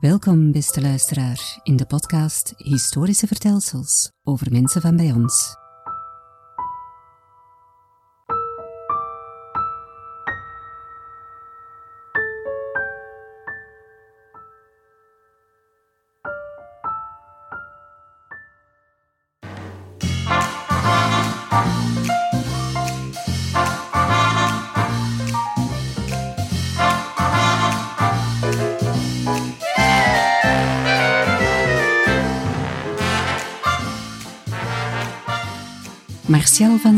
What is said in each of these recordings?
Welkom, beste luisteraar, in de podcast Historische Vertelsels over mensen van bij ons.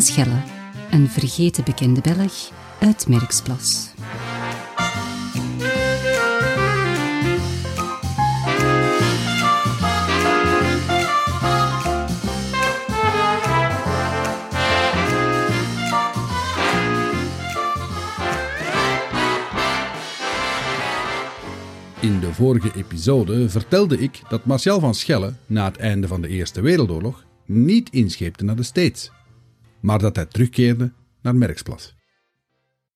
Schelle, een vergeten bekende Belg uit Merksplas. In de vorige episode vertelde ik dat Martial van Schelle na het einde van de Eerste Wereldoorlog niet inscheepte naar de States, maar dat hij terugkeerde naar Merksplas.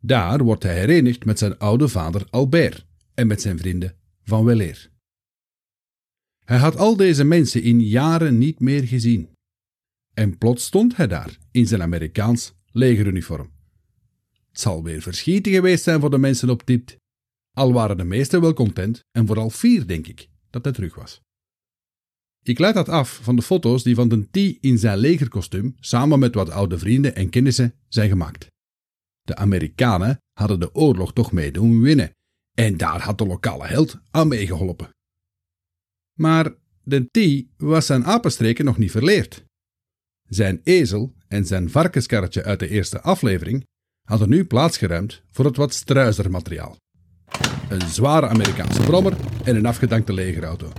Daar wordt hij herenigd met zijn oude vader Albert en met zijn vrienden van Weleer. Hij had al deze mensen in jaren niet meer gezien. En plots stond hij daar in zijn Amerikaans legeruniform. Het zal weer verschieten geweest zijn voor de mensen op dit, al waren de meesten wel content en vooral fier, denk ik, dat hij terug was. Ik leid dat af van de foto's die van de T in zijn legerkostuum samen met wat oude vrienden en kennissen zijn gemaakt. De Amerikanen hadden de oorlog toch mee doen winnen en daar had de lokale held aan meegeholpen. Maar de T was zijn apenstreken nog niet verleerd. Zijn ezel en zijn varkenskarretje uit de eerste aflevering hadden nu plaatsgeruimd voor het wat struizer materiaal. Een zware Amerikaanse brommer en een afgedankte legerauto.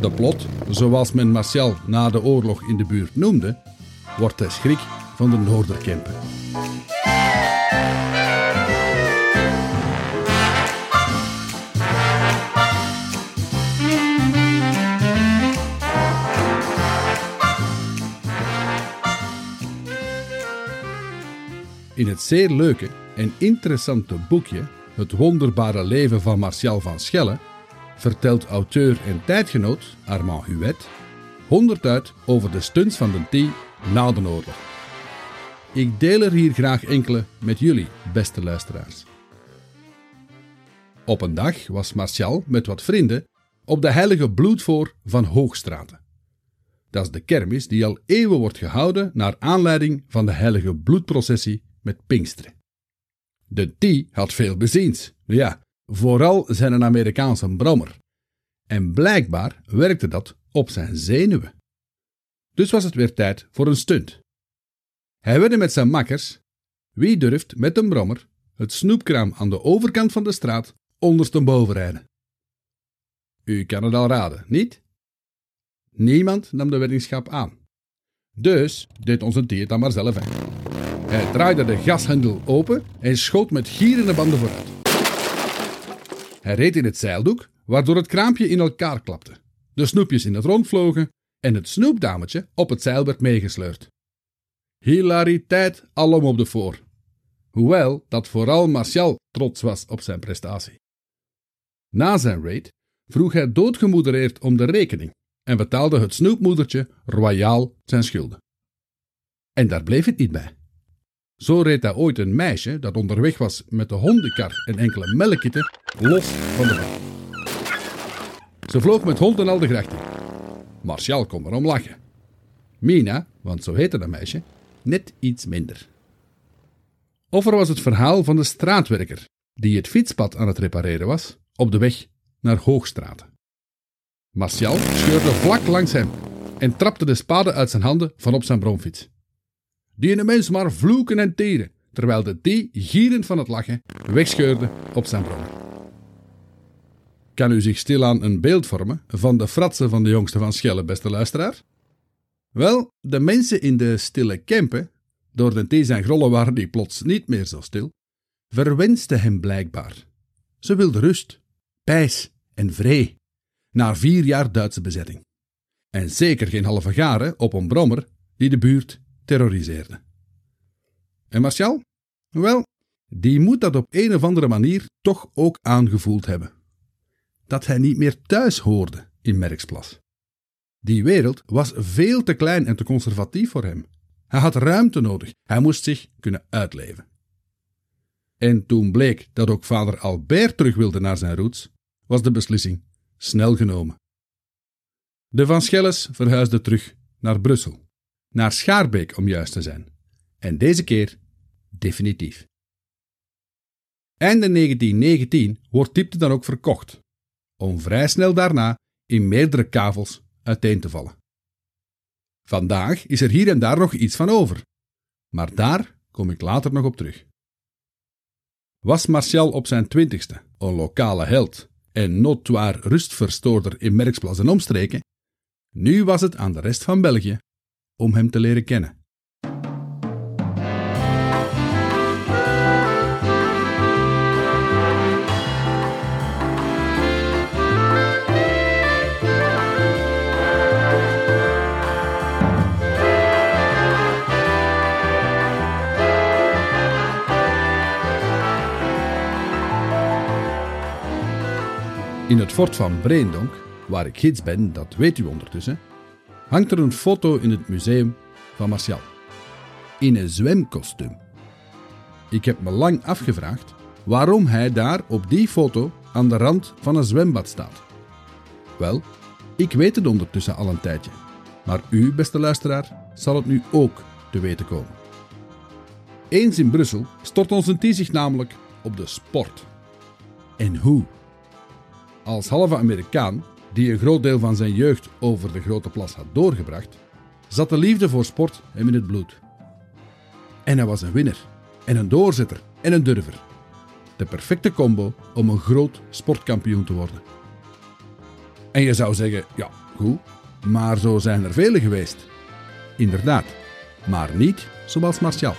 De plot, zoals men Martial na de oorlog in de buurt noemde, wordt de schrik van de Noorderkempen. In het zeer leuke en interessante boekje Het wonderbare leven van Martial van Schelle vertelt auteur en tijdgenoot Armand Huet honderd uit over de stunts van de T na de oorlog. Ik deel er hier graag enkele met jullie, beste luisteraars. Op een dag was Martial met wat vrienden op de heilige bloedvoor van Hoogstraten. Dat is de kermis die al eeuwen wordt gehouden naar aanleiding van de heilige bloedprocessie met Pinksteren. De T had veel beziens, ja, vooral zijn een Amerikaanse brommer. En blijkbaar werkte dat op zijn zenuwen. Dus was het weer tijd voor een stunt. Hij wedde met zijn makkers wie durft met een brommer het snoepkraam aan de overkant van de straat ondersteboven rijden. U kan het al raden, niet? Niemand nam de weddingschap aan. Dus deed onze dier dan maar zelf. Hij draaide de gashendel open en schoot met gierende banden vooruit. Hij reed in het zeildoek, waardoor het kraampje in elkaar klapte. De snoepjes in het rond vlogen en het snoepdametje op het zeil werd meegesleurd. Hilariteit alom op de voor. Hoewel dat vooral Martial trots was op zijn prestatie. Na zijn raid vroeg hij doodgemoedereerd om de rekening en betaalde het snoepmoedertje royaal zijn schulden. En daar bleef het niet bij. Zo reed hij ooit een meisje dat onderweg was met de hondenkar en enkele melkkitten los van de baan. Ze vloog met hond en al de gracht in. Martial kon erom lachen. Mina, want zo heette dat meisje, net iets minder. Of er was het verhaal van de straatwerker die het fietspad aan het repareren was op de weg naar Hoogstraat. Martial scheurde vlak langs hem en trapte de spade uit zijn handen van op zijn bromfiets. Die ene mens maar vloeken en teren, terwijl de thee, gierend van het lachen, wegscheurde op zijn brommer. Kan u zich stilaan een beeld vormen van de fratsen van de jongste van Schelle, beste luisteraar? Wel, de mensen in de stille Kempen, door de thee zijn grollen waren die plots niet meer zo stil, verwensten hem blijkbaar. Ze wilden rust, pijs en vree, na vier jaar Duitse bezetting. En zeker geen halve garen op een brommer die de buurt terroriseerde. En Martial? Wel, die moet dat op een of andere manier toch ook aangevoeld hebben. dat hij niet meer thuis hoorde in Merksplas. Die wereld was veel te klein en te conservatief voor hem. Hij had ruimte nodig, hij moest zich kunnen uitleven. En toen bleek dat ook vader Albert terug wilde naar zijn roots, was de beslissing snel genomen. De Van Schelles verhuisde terug naar Brussel, naar Schaarbeek om juist te zijn, en deze keer definitief. Einde 1919 wordt Diepte dan ook verkocht, om vrij snel daarna in meerdere kavels uiteen te vallen. Vandaag is er hier en daar nog iets van over, maar daar kom ik later nog op terug. Was Martial op zijn twintigste een lokale held en notoire rustverstoorder in Merksplas en omstreken, nu was het aan de rest van België om hem te leren kennen. In het fort van Breendonk, waar ik gids ben, dat weet u ondertussen, hangt er een foto in het museum van Martial. In een zwemkostuum. Ik heb me lang afgevraagd waarom hij daar op die foto aan de rand van een zwembad staat. Wel, ik weet het ondertussen al een tijdje, maar u, beste luisteraar, zal het nu ook te weten komen. Eens in Brussel stort onze een zich namelijk op de sport. En hoe? Als halve Amerikaan, die een groot deel van zijn jeugd over de grote plas had doorgebracht, zat de liefde voor sport hem in het bloed. En hij was een winnaar, en een doorzetter, en een durver. De perfecte combo om een groot sportkampioen te worden. En je zou zeggen, ja, goed, maar zo zijn er vele geweest. Inderdaad, maar niet zoals Martial.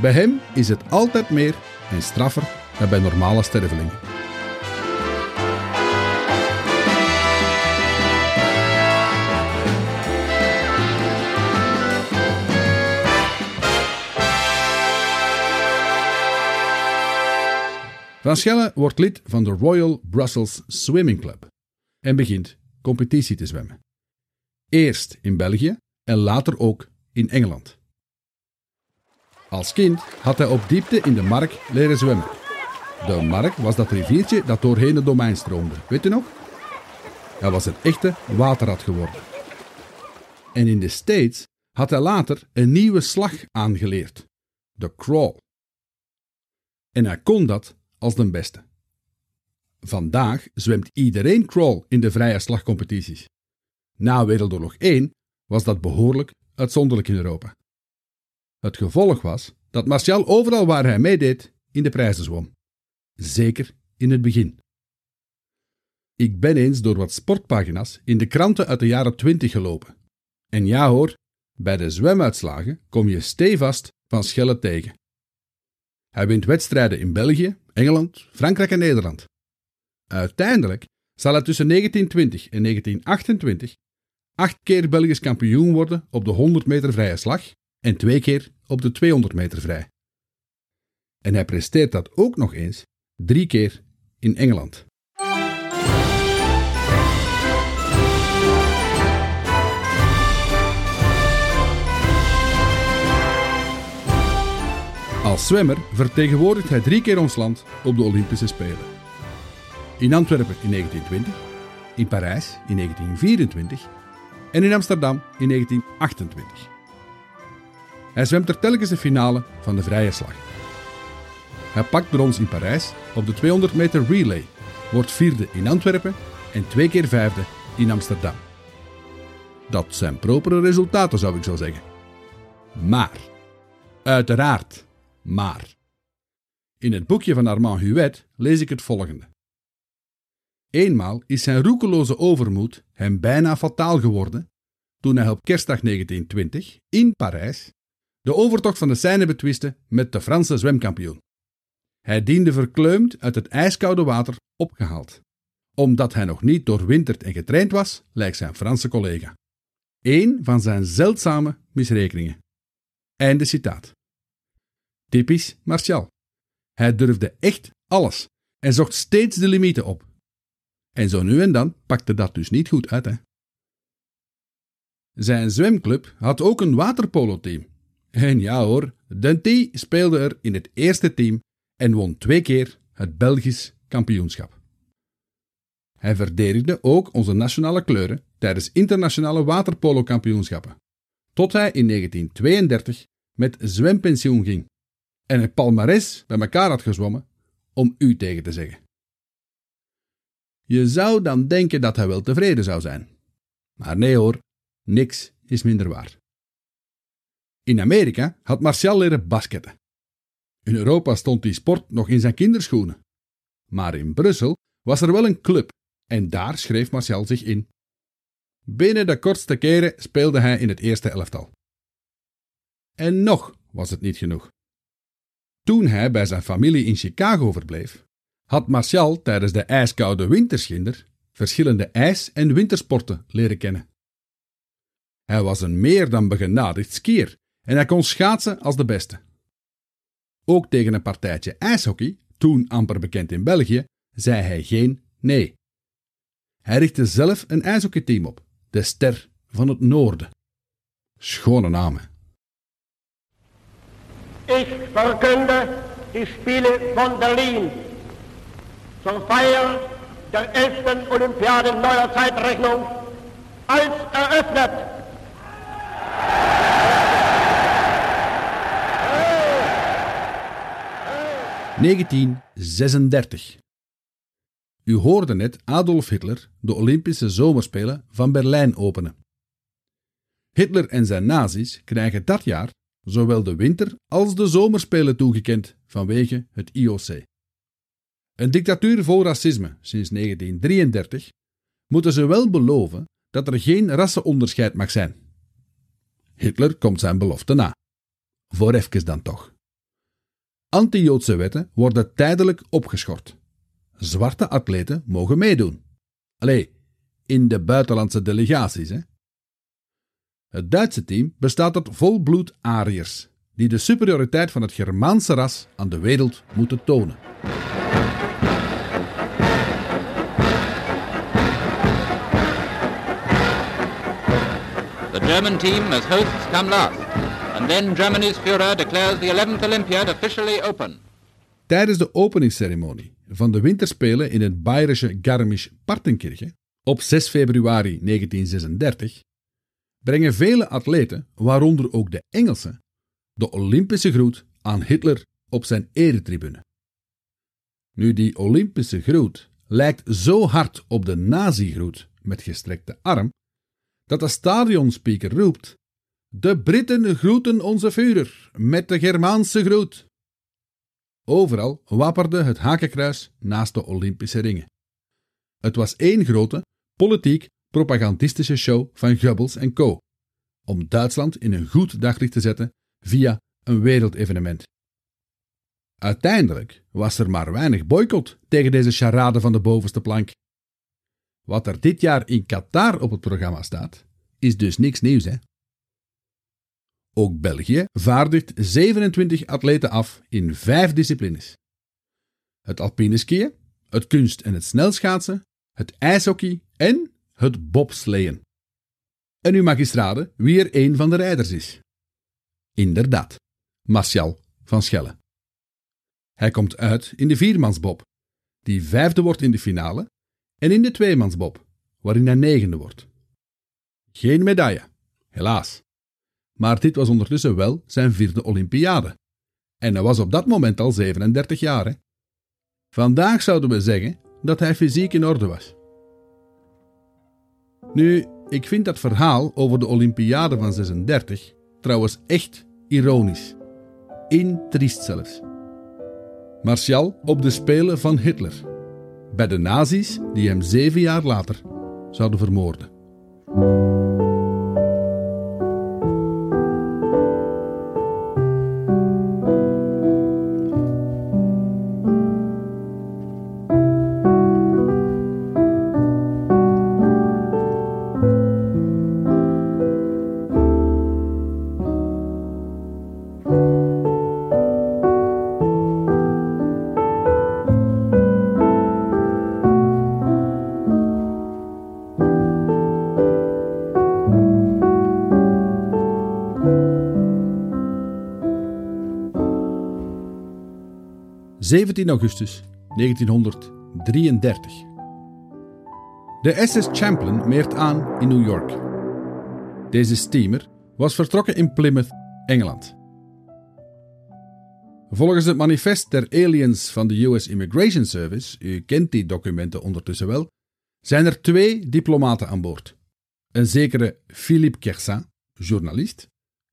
Bij hem is het altijd meer en straffer dan bij normale stervelingen. Van wordt lid van de Royal Brussels Swimming Club en begint competitie te zwemmen. Eerst in België en later ook in Engeland. Als kind had hij op diepte in de Mark leren zwemmen. De Mark was dat riviertje dat doorheen het domein stroomde, weet u nog? Hij was een echte waterrat geworden. En in de States had hij later een nieuwe slag aangeleerd: de crawl. En hij kon dat als de beste. Vandaag zwemt iedereen crawl in de vrije slagcompetities. Na Wereldoorlog 1 was dat behoorlijk uitzonderlijk in Europa. Het gevolg was dat Martial overal waar hij meedeed in de prijzen zwom. Zeker in het begin. Ik ben eens door wat sportpagina's in de kranten uit de jaren 20 gelopen. En ja hoor, bij de zwemuitslagen kom je stevast van Schelle tegen. Hij wint wedstrijden in België, Engeland, Frankrijk en Nederland. Uiteindelijk zal hij tussen 1920 en 1928 acht keer Belgisch kampioen worden op de 100 meter vrije slag en twee keer op de 200 meter vrij. En hij presteert dat ook nog eens drie keer in Engeland. Als zwemmer vertegenwoordigt hij drie keer ons land op de Olympische Spelen. In Antwerpen in 1920, in Parijs in 1924 en in Amsterdam in 1928. Hij zwemt er telkens de finale van de vrije slag. Hij pakt brons in Parijs op de 200 meter relay, wordt vierde in Antwerpen en twee keer vijfde in Amsterdam. Dat zijn propere resultaten, zou ik zo zeggen. Maar, uiteraard, maar. In het boekje van Armand Huet lees ik het volgende. Eenmaal is zijn roekeloze overmoed hem bijna fataal geworden toen hij op kerstdag 1920 in Parijs de overtocht van de Seine betwiste met de Franse zwemkampioen. Hij diende verkleumd uit het ijskoude water opgehaald, omdat hij nog niet doorwinterd en getraind was, lijkt zijn Franse collega. Eén van zijn zeldzame misrekeningen. Einde citaat. Typisch Martial. Hij durfde echt alles en zocht steeds de limieten op. En zo nu en dan pakte dat dus niet goed uit, hè. Zijn zwemclub had ook een waterpolo-team. En ja hoor, Denty speelde er in het eerste team en won twee keer het Belgisch kampioenschap. Hij verdedigde ook onze nationale kleuren tijdens internationale waterpolo-kampioenschappen, tot hij in 1932 met zwempensioen ging en een palmares bij elkaar had gezwommen om u tegen te zeggen. Je zou dan denken dat hij wel tevreden zou zijn. Maar nee hoor, niks is minder waar. In Amerika had Martial leren basketten. In Europa stond die sport nog in zijn kinderschoenen. Maar in Brussel was er wel een club en daar schreef Martial zich in. Binnen de kortste keren speelde hij in het eerste elftal. En nog was het niet genoeg. Toen hij bij zijn familie in Chicago verbleef, had Martial tijdens de ijskoude winterschinder verschillende ijs- en wintersporten leren kennen. Hij was een meer dan begenadigd skier en hij kon schaatsen als de beste. Ook tegen een partijtje ijshockey, toen amper bekend in België, zei hij geen nee. Hij richtte zelf een ijshockeyteam op, de Ster van het Noorden. Schone namen. Ik verkunde die Spiele van Berlin zur Feier der 11. Olympiade neuer Zeitrechnung als eröffnet. 1936. U hoorde net Adolf Hitler de Olympische Zomerspelen van Berlijn openen. Hitler en zijn nazi's krijgen dat jaar zowel de winter- als de zomerspelen toegekend vanwege het IOC. Een dictatuur vol racisme sinds 1933 moeten ze wel beloven dat er geen rassenonderscheid mag zijn. Hitler komt zijn belofte na. Voor even dan toch. Anti-Joodse wetten worden tijdelijk opgeschort. Zwarte atleten mogen meedoen. Allee, in de buitenlandse delegaties, hè. Het Duitse team bestaat uit volbloed Ariërs, die de superioriteit van het Germaanse ras aan de wereld moeten tonen. The German team as hosts come last. And then Germany's Führer declares the 11th Olympiad officially open. Tijdens de openingsceremonie van de winterspelen in het Bayerische Garmisch-Partenkirchen op 6 februari 1936 brengen vele atleten, waaronder ook de Engelsen, de Olympische groet aan Hitler op zijn eretribune. Nu, die Olympische groet lijkt zo hard op de nazi-groet met gestrekte arm, dat de stadionspeaker roept: De Britten groeten onze Führer met de Germaanse groet. Overal wapperde het hakenkruis naast de Olympische ringen. Het was één grote, politiek propagandistische show van Goebbels en co. Om Duitsland in een goed daglicht te zetten via een wereldevenement. Uiteindelijk was er maar weinig boycott tegen deze charade van de bovenste plank. Wat er dit jaar in Qatar op het programma staat, is dus niks nieuws, hè? Ook België vaardigt 27 atleten af in vijf disciplines: het alpine skiën, het kunst- en het snelschaatsen, het ijshockey en het bobsleeën. En u mag wie er een van de rijders is. Inderdaad, Martial van Schelle. Hij komt uit in de viermansbob, die vijfde wordt in de finale, en in de tweemansbob, waarin hij negende wordt. Geen medaille, helaas. Maar dit was ondertussen wel zijn vierde Olympiade. En hij was op dat moment al 37 jaar. Hè? Vandaag zouden we zeggen dat hij fysiek in orde was. Nu, ik vind dat verhaal over de Olympiade van 36 trouwens echt ironisch. Intriest zelfs. Martial op de Spelen van Hitler. Bij de nazi's die hem zeven jaar later zouden vermoorden. 17 augustus 1933. De SS Champlain meert aan in New York. Deze steamer was vertrokken in Plymouth, Engeland. Volgens het manifest der aliens van de US Immigration Service, u kent die documenten ondertussen wel, zijn er twee diplomaten aan boord. Een zekere Philippe Kersin, journalist,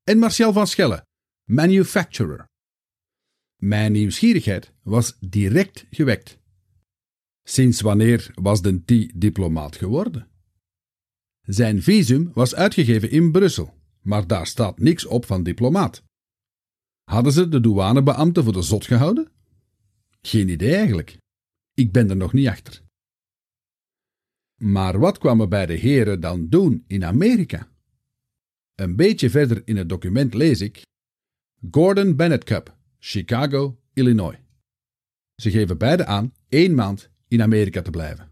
en Martial van Schelle, manufacturer. Mijn nieuwsgierigheid was direct gewekt. Sinds wanneer was de T diplomaat geworden? Zijn visum was uitgegeven in Brussel, maar daar staat niks op van diplomaat. Hadden ze de douanebeambte voor de zot gehouden? Geen idee eigenlijk. Ik ben er nog niet achter. Maar wat kwamen beide heren dan doen in Amerika? Een beetje verder in het document lees ik: Gordon Bennett Cup, Chicago, Illinois. Ze geven beide aan één maand in Amerika te blijven.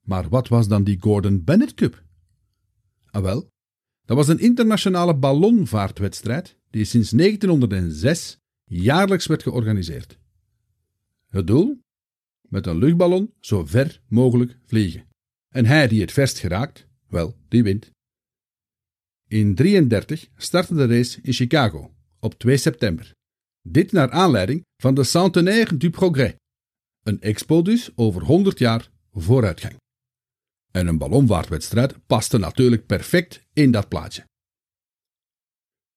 Maar wat was dan die Gordon Bennett Cup? Ah wel, dat was een internationale ballonvaartwedstrijd die sinds 1906 jaarlijks werd georganiseerd. Het doel? Met een luchtballon zo ver mogelijk vliegen. En hij die het verst geraakt, wel, die wint. In 1933 startte de race in Chicago op 2 september. Dit naar aanleiding van de Centenaire du Progrès, een expo dus over 100 jaar vooruitgang. En een ballonvaartwedstrijd paste natuurlijk perfect in dat plaatje.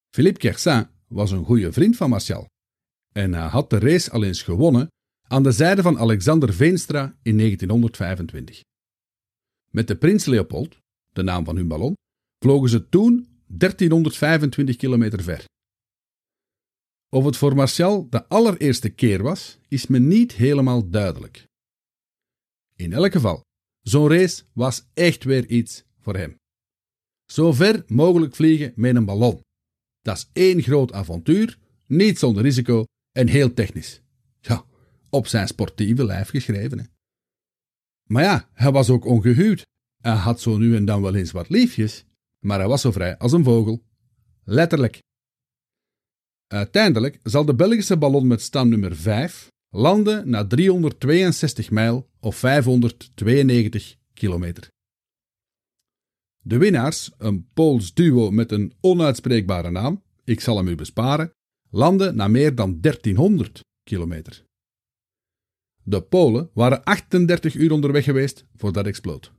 Philippe Kersin was een goede vriend van Martial en hij had de race al eens gewonnen aan de zijde van Alexander Veenstra in 1925. Met de Prins Leopold, de naam van hun ballon, vlogen ze toen 1325 kilometer ver. Of het voor Martial de allereerste keer was, is me niet helemaal duidelijk. In elk geval, zo'n race was echt weer iets voor hem. Zo ver mogelijk vliegen met een ballon. Dat is één groot avontuur, niet zonder risico en heel technisch. Ja, op zijn sportieve lijf geschreven. Hè. Maar ja, hij was ook ongehuwd. Hij had zo nu en dan wel eens wat liefjes, maar hij was zo vrij als een vogel. Letterlijk. Uiteindelijk zal de Belgische ballon met stamnummer 5 landen na 362 mijl of 592 kilometer. De winnaars, een Pools duo met een onuitspreekbare naam, ik zal hem u besparen, landen na meer dan 1300 kilometer. De Polen waren 38 uur onderweg geweest voor dat exploot.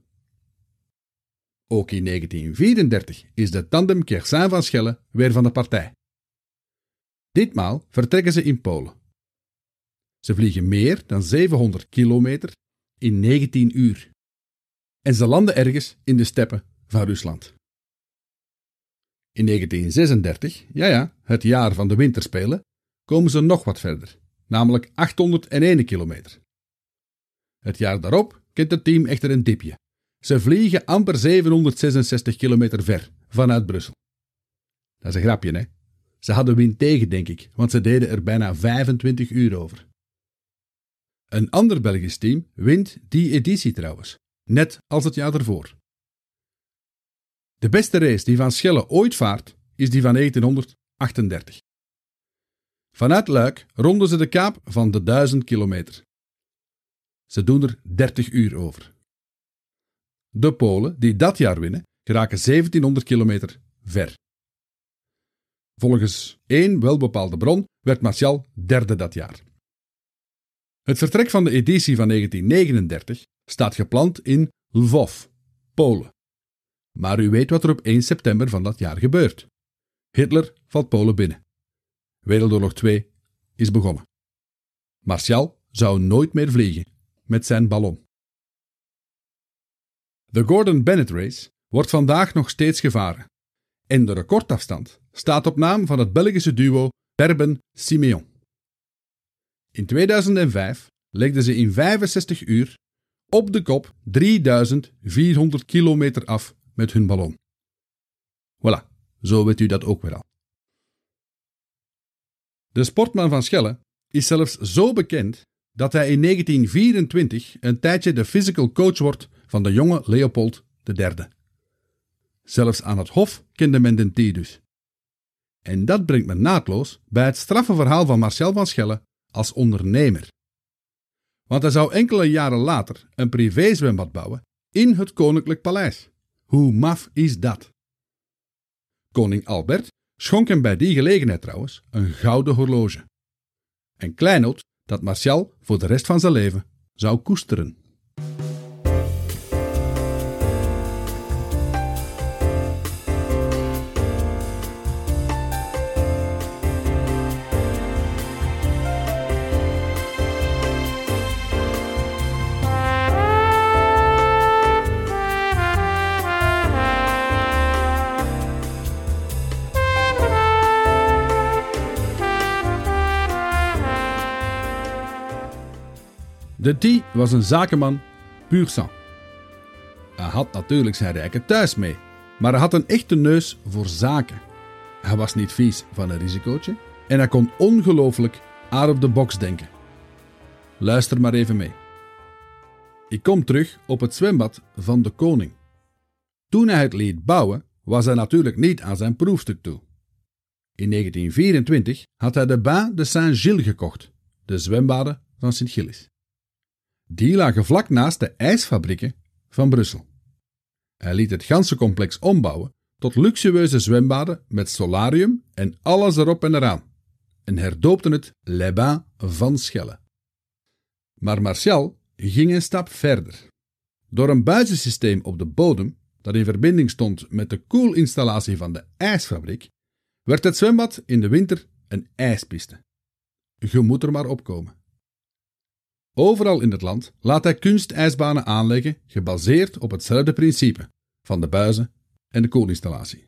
Ook in 1934 is de tandem Kersin van Schelle weer van de partij. Ditmaal vertrekken ze in Polen. Ze vliegen meer dan 700 kilometer in 19 uur. En ze landen ergens in de steppen van Rusland. In 1936, ja ja, het jaar van de winterspelen, komen ze nog wat verder, namelijk 801 kilometer. Het jaar daarop kent het team echter een dipje. Ze vliegen amper 766 kilometer ver vanuit Brussel. Dat is een grapje, hè? Ze hadden wind tegen, denk ik, want ze deden er bijna 25 uur over. Een ander Belgisch team wint die editie trouwens, net als het jaar ervoor. De beste race die Van Schelle ooit vaart, is die van 1938. Vanuit Luik ronden ze de kaap van de 1000 kilometer. Ze doen er 30 uur over. De Polen die dat jaar winnen, geraken 1700 kilometer ver. Volgens één welbepaalde bron werd Martial derde dat jaar. Het vertrek van de editie van 1939 staat gepland in Lvov, Polen. Maar u weet wat er op 1 september van dat jaar gebeurt. Hitler valt Polen binnen. Wereldoorlog 2 is begonnen. Martial zou nooit meer vliegen met zijn ballon. De Gordon Bennett Race wordt vandaag nog steeds gevaren. En de recordafstand staat op naam van het Belgische duo Berben-Simeon. In 2005 legden ze in 65 uur op de kop 3400 kilometer af met hun ballon. Voilà, zo weet u dat ook weer al. De sportman van Schelle is zelfs zo bekend dat hij in 1924 een tijdje de physical coach wordt van de jonge Leopold III. Zelfs aan het hof kende men den dus. En dat brengt me naadloos bij het straffe verhaal van Marcel van Schelle als ondernemer. Want hij zou enkele jaren later een privézwembad bouwen in het Koninklijk Paleis. Hoe maf is dat? Koning Albert schonk hem bij die gelegenheid trouwens een gouden horloge. Een kleinoot dat Martial voor de rest van zijn leven zou koesteren. De T was een zakenman puur sang. Hij had natuurlijk zijn rijke thuis mee, maar hij had een echte neus voor zaken. Hij was niet vies van een risicootje en hij kon ongelooflijk out of the box denken. Luister maar even mee. Ik kom terug op het zwembad van de koning. Toen hij het liet bouwen, was hij natuurlijk niet aan zijn proefstuk toe. In 1924 had hij de Bain de Saint-Gilles gekocht, de zwembaden van Sint-Gilles. Die lagen vlak naast de ijsfabrieken van Brussel. Hij liet het ganse complex ombouwen tot luxueuze zwembaden met solarium en alles erop en eraan en herdoopte het Les Bains van Schelle. Maar Martial ging een stap verder. Door een buizensysteem op de bodem, dat in verbinding stond met de koelinstallatie van de ijsfabriek, werd het zwembad in de winter een ijspiste. Je moet er maar opkomen. Overal in het land laat hij kunstijsbanen aanleggen gebaseerd op hetzelfde principe van de buizen en de koelinstallatie.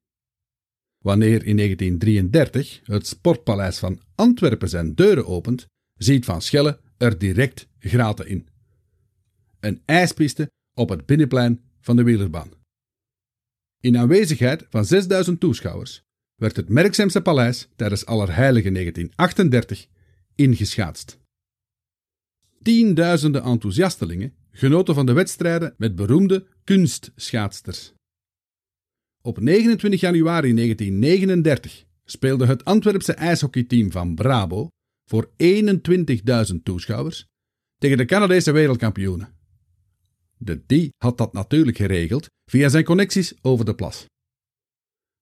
Wanneer in 1933 het Sportpaleis van Antwerpen zijn deuren opent, ziet Van Schelle er direct graten in. Een ijspiste op het binnenplein van de wielerbaan. In aanwezigheid van 6000 toeschouwers werd het Merksemse paleis tijdens Allerheiligen 1938 ingeschaatst. Tienduizenden enthousiastelingen genoten van de wedstrijden met beroemde kunstschaatsters. Op 29 januari 1939 speelde het Antwerpse ijshockeyteam van Brabo voor 21.000 toeschouwers tegen de Canadese wereldkampioenen. De D had dat natuurlijk geregeld via zijn connecties over de plas.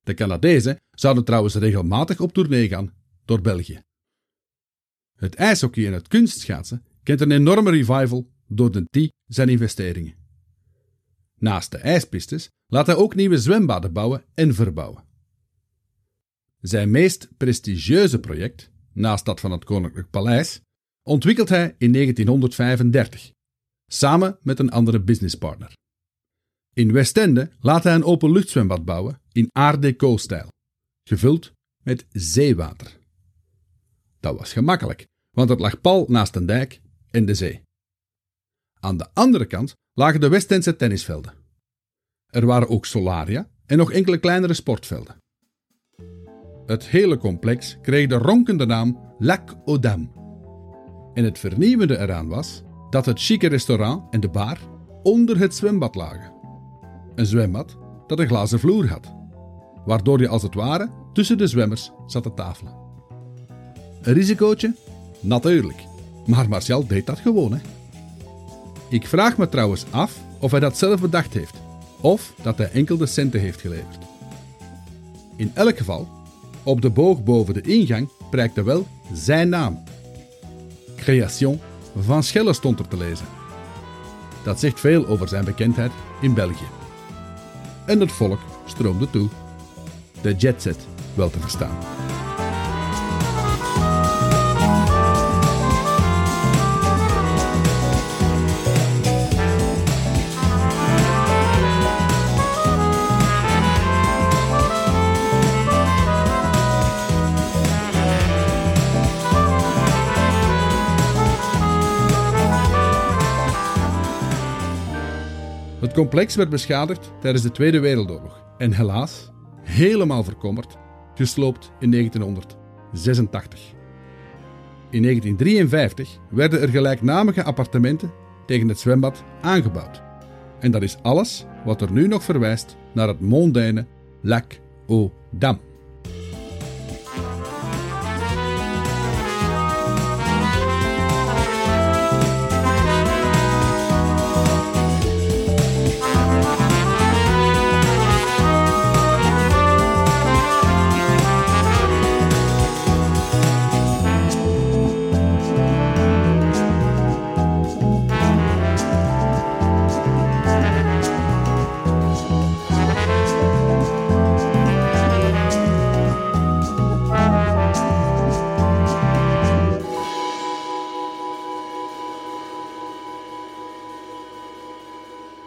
De Canadezen zouden trouwens regelmatig op tournee gaan door België. Het ijshockey en het kunstschaatsen kent een enorme revival door de T zijn investeringen. Naast de ijspistes laat hij ook nieuwe zwembaden bouwen en verbouwen. Zijn meest prestigieuze project, naast dat van het Koninklijk Paleis, ontwikkelt hij in 1935, samen met een andere businesspartner. In Westende laat hij een openluchtzwembad bouwen in Art Deco-stijl, gevuld met zeewater. Dat was gemakkelijk, want het lag pal naast een dijk en de zee. Aan de andere kant lagen de Westendse tennisvelden. Er waren ook solaria en nog enkele kleinere sportvelden. Het hele complex kreeg de ronkende naam Lac aux Dames. En het vernieuwende eraan was dat het chique restaurant en de bar onder het zwembad lagen. Een zwembad dat een glazen vloer had, waardoor je als het ware tussen de zwemmers zat te tafelen. Een risicootje? Natuurlijk. Maar Martial deed dat gewoon, hè. Ik vraag me trouwens af of hij dat zelf bedacht heeft, of dat hij enkel de centen heeft geleverd. In elk geval, op de boog boven de ingang prijkte wel zijn naam. Création van Schelle stond er te lezen. Dat zegt veel over zijn bekendheid in België. En het volk stroomde toe. De jetset wel te verstaan. Complex werd beschadigd tijdens de Tweede Wereldoorlog en helaas, helemaal verkommerd, gesloopt in 1986. In 1953 werden er gelijknamige appartementen tegen het zwembad aangebouwd. En dat is alles wat er nu nog verwijst naar het mondaine Lac aux Dames.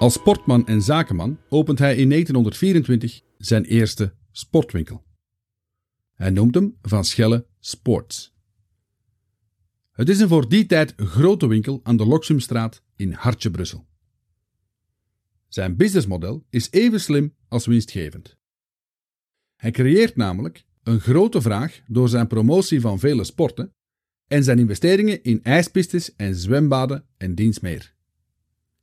Als sportman en zakenman opent hij in 1924 zijn eerste sportwinkel. Hij noemt hem Van Schelle Sports. Het is een voor die tijd grote winkel aan de Loksumstraat in Hartje Brussel. Zijn businessmodel is even slim als winstgevend. Hij creëert namelijk een grote vraag door zijn promotie van vele sporten en zijn investeringen in ijspistes en zwembaden en dienst meer.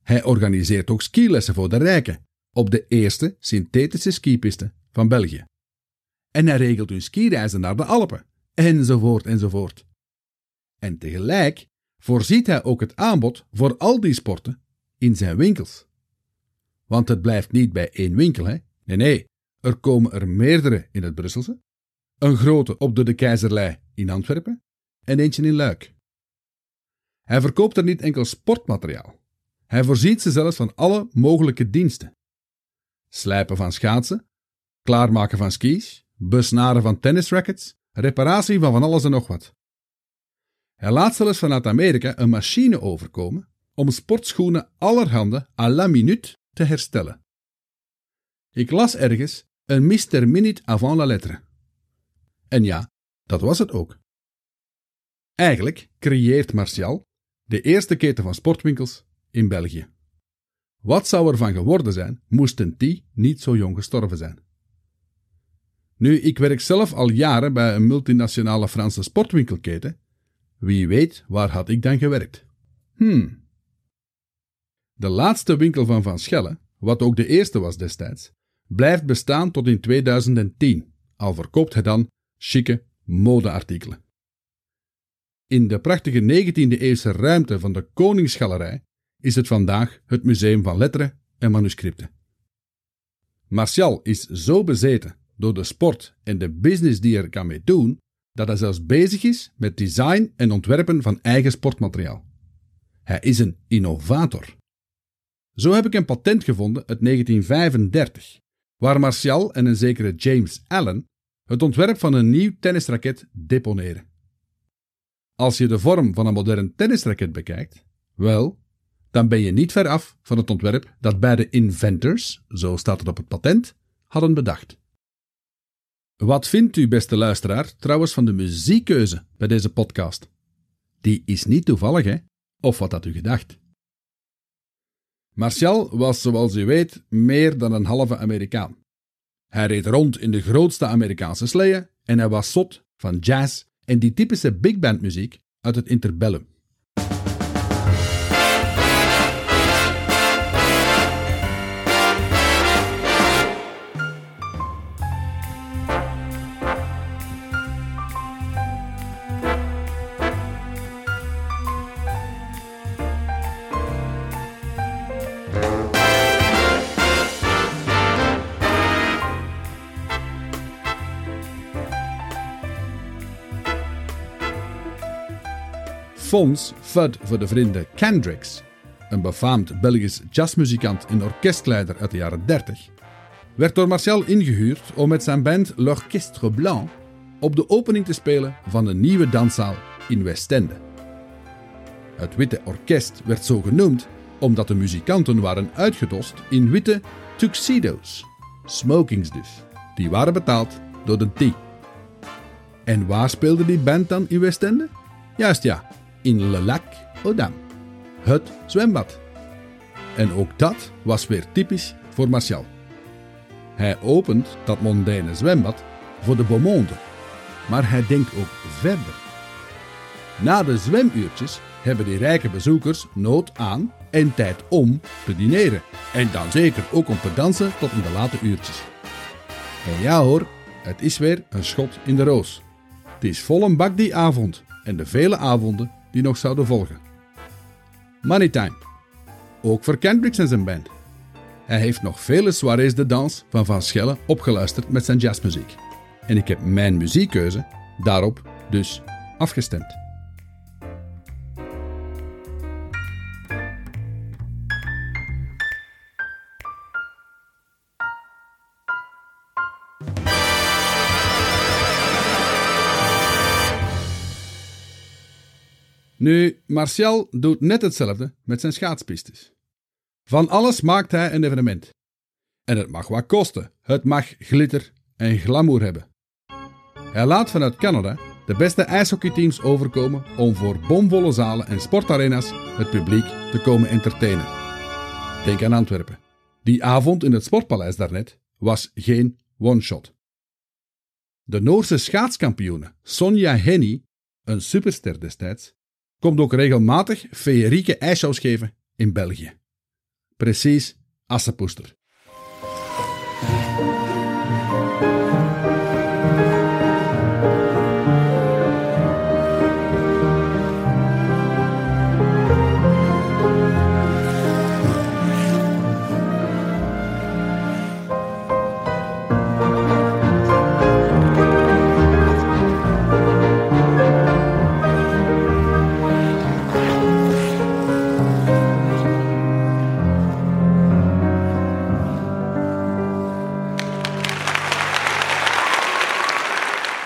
Hij organiseert ook skilessen voor de rijken op de eerste synthetische skipiste van België. En hij regelt hun skireizen naar de Alpen, enzovoort enzovoort. En tegelijk voorziet hij ook het aanbod voor al die sporten in zijn winkels. Want het blijft niet bij één winkel, hè? Nee, nee, er komen er meerdere in het Brusselse. Een grote op de De Keizerlei in Antwerpen en eentje in Luik. Hij verkoopt er niet enkel sportmateriaal. Hij voorziet ze zelfs van alle mogelijke diensten. Slijpen van schaatsen, klaarmaken van skis, besnaren van tennisrackets, reparatie van van alles en nog wat. Hij laat zelfs vanuit Amerika een machine overkomen om sportschoenen allerhande à la minute te herstellen. Ik las ergens een Mister Minute avant la lettre. En ja, dat was het ook. Eigenlijk creëert Martial de eerste keten van sportwinkels in België. Wat zou er van geworden zijn, moesten die niet zo jong gestorven zijn? Nu, ik werk zelf al jaren bij een multinationale Franse sportwinkelketen. Wie weet, waar had ik dan gewerkt? Hmm. De laatste winkel van Van Schelle, wat ook de eerste was destijds, blijft bestaan tot in 2010, al verkoopt hij dan chique modeartikelen. In de prachtige 19e-eeuwse ruimte van de Koningsgalerij is het vandaag het Museum van Letteren en Manuscripten. Martial is zo bezeten door de sport en de business die er kan mee doen, dat hij zelfs bezig is met design en ontwerpen van eigen sportmateriaal. Hij is een innovator. Zo heb ik een patent gevonden uit 1935, waar Martial en een zekere James Allen het ontwerp van een nieuw tennisraket deponeren. Als je de vorm van een modern tennisraket bekijkt, wel, dan ben je niet ver af van het ontwerp dat beide inventors, zo staat het op het patent, hadden bedacht. Wat vindt u, beste luisteraar, trouwens van de muziekkeuze bij deze podcast? Die is niet toevallig, hè? Of wat had u gedacht? Martial was, zoals u weet, meer dan een halve Amerikaan. Hij reed rond in de grootste Amerikaanse sleeën en hij was zot van jazz en die typische big band muziek uit het interbellum. Fons Fud voor de vrienden Kendricks, een befaamd Belgisch jazzmuzikant en orkestleider uit de jaren 30, werd door Marcel ingehuurd om met zijn band L'Orchestre Blanc op de opening te spelen van een nieuwe danszaal in Westende. Het Witte Orkest werd zo genoemd omdat de muzikanten waren uitgedost in witte tuxedo's, smokings dus, die waren betaald door de T. En waar speelde die band dan in Westende? Juist ja, in Le Lac aux Dames, het zwembad. En ook dat was weer typisch voor Martial. Hij opent dat mondaine zwembad voor de beaumonde, maar hij denkt ook verder. Na de zwemuurtjes hebben die rijke bezoekers nood aan en tijd om te dineren. En dan zeker ook om te dansen tot in de late uurtjes. En ja hoor, het is weer een schot in de roos. Het is vol een bak die avond en de vele avonden die nog zouden volgen. Moneytime. Ook voor Kendricks en zijn band. Hij heeft nog vele soirées de dans van Van Schelle opgeluisterd met zijn jazzmuziek. En ik heb mijn muziekkeuze daarop dus afgestemd. Nu, Martial doet net hetzelfde met zijn schaatspistes. Van alles maakt hij een evenement. En het mag wat kosten. Het mag glitter en glamour hebben. Hij laat vanuit Canada de beste ijshockeyteams overkomen om voor bomvolle zalen en sportarena's het publiek te komen entertainen. Denk aan Antwerpen. Die avond in het Sportpaleis daarnet was geen one-shot. De Noorse schaatskampioene Sonja Henny, een superster destijds, komt ook regelmatig feerieke ijsshows geven in België. Precies Assepoester.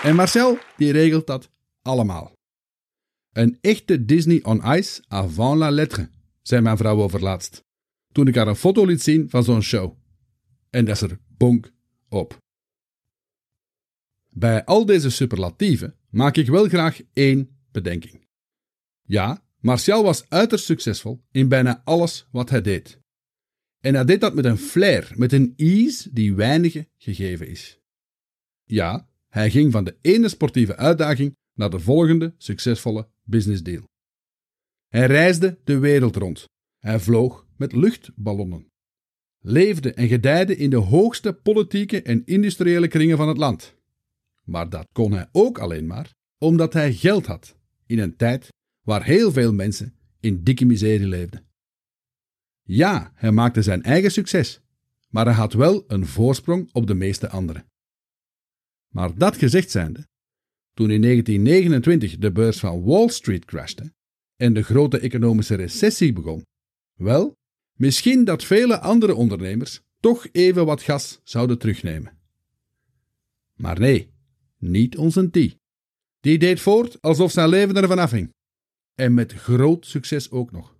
En Marcel, die regelt dat allemaal. Een echte Disney on Ice avant la lettre, zei mijn vrouw overlaatst. Toen ik haar een foto liet zien van zo'n show. En dat is er bonk op. Bij al deze superlatieven maak ik wel graag één bedenking. Ja, Martial was uiterst succesvol in bijna alles wat hij deed. En hij deed dat met een flair, met een ease die weinigen gegeven is. Ja, hij ging van de ene sportieve uitdaging naar de volgende succesvolle business deal. Hij reisde de wereld rond. Hij vloog met luchtballonnen. Leefde en gedijde in de hoogste politieke en industriële kringen van het land. Maar dat kon hij ook alleen maar omdat hij geld had in een tijd waar heel veel mensen in dikke miserie leefden. Ja, hij maakte zijn eigen succes, maar hij had wel een voorsprong op de meeste anderen. Maar dat gezegd zijnde, toen in 1929 de beurs van Wall Street crashte en de grote economische recessie begon, wel, misschien dat vele andere ondernemers toch even wat gas zouden terugnemen. Maar nee, niet onze T. Die deed voort alsof zijn leven ervan afhing. En met groot succes ook nog.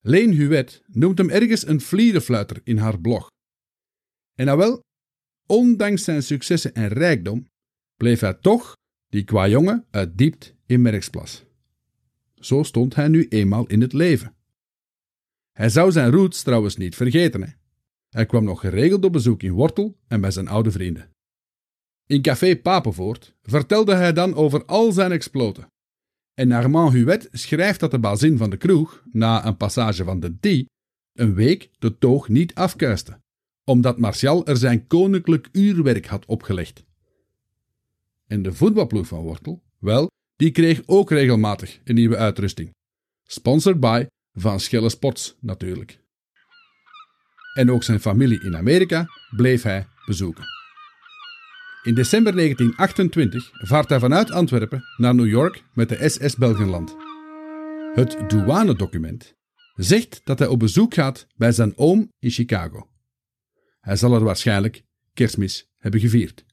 Leen Huet noemt hem ergens een vlierenfluiter in haar blog. En nou wel, ondanks zijn successen en rijkdom, bleef hij toch die qua jongen uit diept in Merksplas. Zo stond hij nu eenmaal in het leven. Hij zou zijn roots trouwens niet vergeten. Hè? Hij kwam nog geregeld op bezoek in Wortel en bij zijn oude vrienden. In café Papenvoort vertelde hij dan over al zijn exploten. En Armand Huet schrijft dat de bazin van de kroeg, na een passage van de D, een week de toog niet afkuiste omdat Martial er zijn koninklijk uurwerk had opgelegd. En de voetbalploeg van Wortel, wel, die kreeg ook regelmatig een nieuwe uitrusting. Sponsored by Van Schelle Sports natuurlijk. En ook zijn familie in Amerika bleef hij bezoeken. In december 1928 vaart hij vanuit Antwerpen naar New York met de SS Belgenland. Het douanedocument zegt dat hij op bezoek gaat bij zijn oom in Chicago. Hij zal er waarschijnlijk kerstmis hebben gevierd.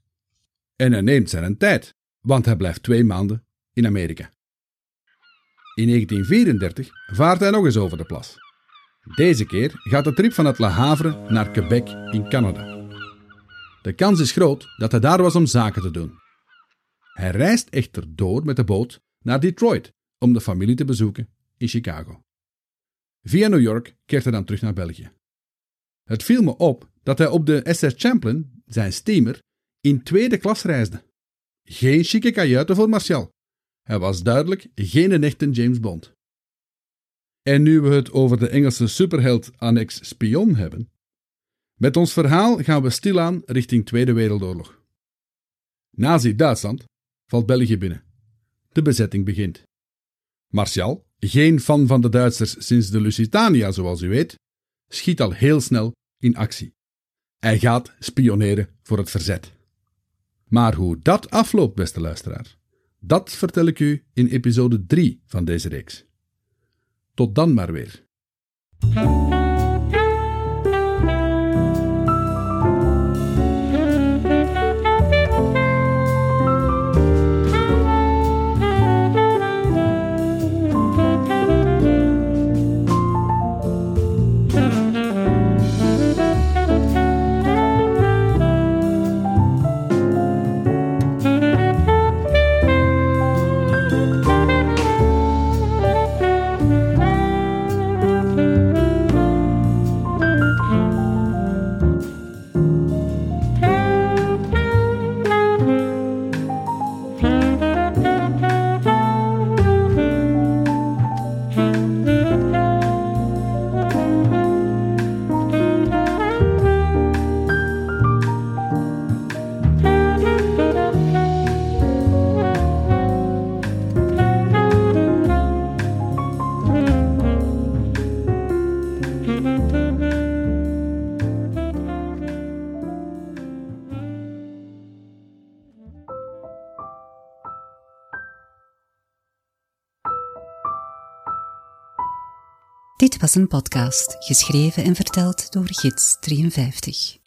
En hij neemt zijn tijd, want hij blijft twee maanden in Amerika. In 1934 vaart hij nog eens over de plas. Deze keer gaat de trip vanuit Le Havre naar Quebec in Canada. De kans is groot dat hij daar was om zaken te doen. Hij reist echter door met de boot naar Detroit om de familie te bezoeken in Chicago. Via New York keert hij dan terug naar België. Het viel me op dat hij op de SS Champlain, zijn steamer, in tweede klas reisde. Geen chique kajuiten voor Martial. Hij was duidelijk geen echte James Bond. En nu we het over de Engelse superheld Annex Spion hebben, met ons verhaal gaan we stilaan richting Tweede Wereldoorlog. Nazi-Duitsland valt België binnen. De bezetting begint. Martial, geen fan van de Duitsers sinds de Lusitania zoals u weet, schiet al heel snel in actie. Hij gaat spioneren voor het verzet. Maar hoe dat afloopt, beste luisteraar, dat vertel ik u in episode 3 van deze reeks. Tot dan maar weer. Dit was een podcast geschreven en verteld door Gids 53.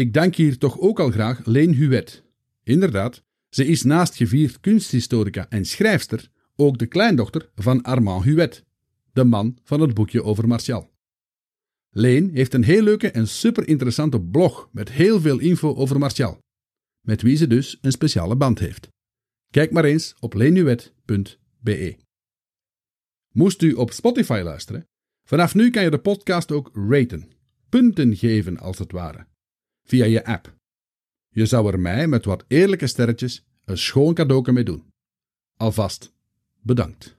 Ik dank hier toch ook al graag Leen Huet. Inderdaad, ze is naast gevierd kunsthistorica en schrijfster ook de kleindochter van Armand Huet, de man van het boekje over Martial. Leen heeft een heel leuke en super interessante blog met heel veel info over Martial, met wie ze dus een speciale band heeft. Kijk maar eens op leenhuet.be. Moest u op Spotify luisteren? Vanaf nu kan je de podcast ook raten, punten geven als het ware, via je app. Je zou er mij met wat eerlijke sterretjes een schoon cadeau mee doen. Alvast bedankt.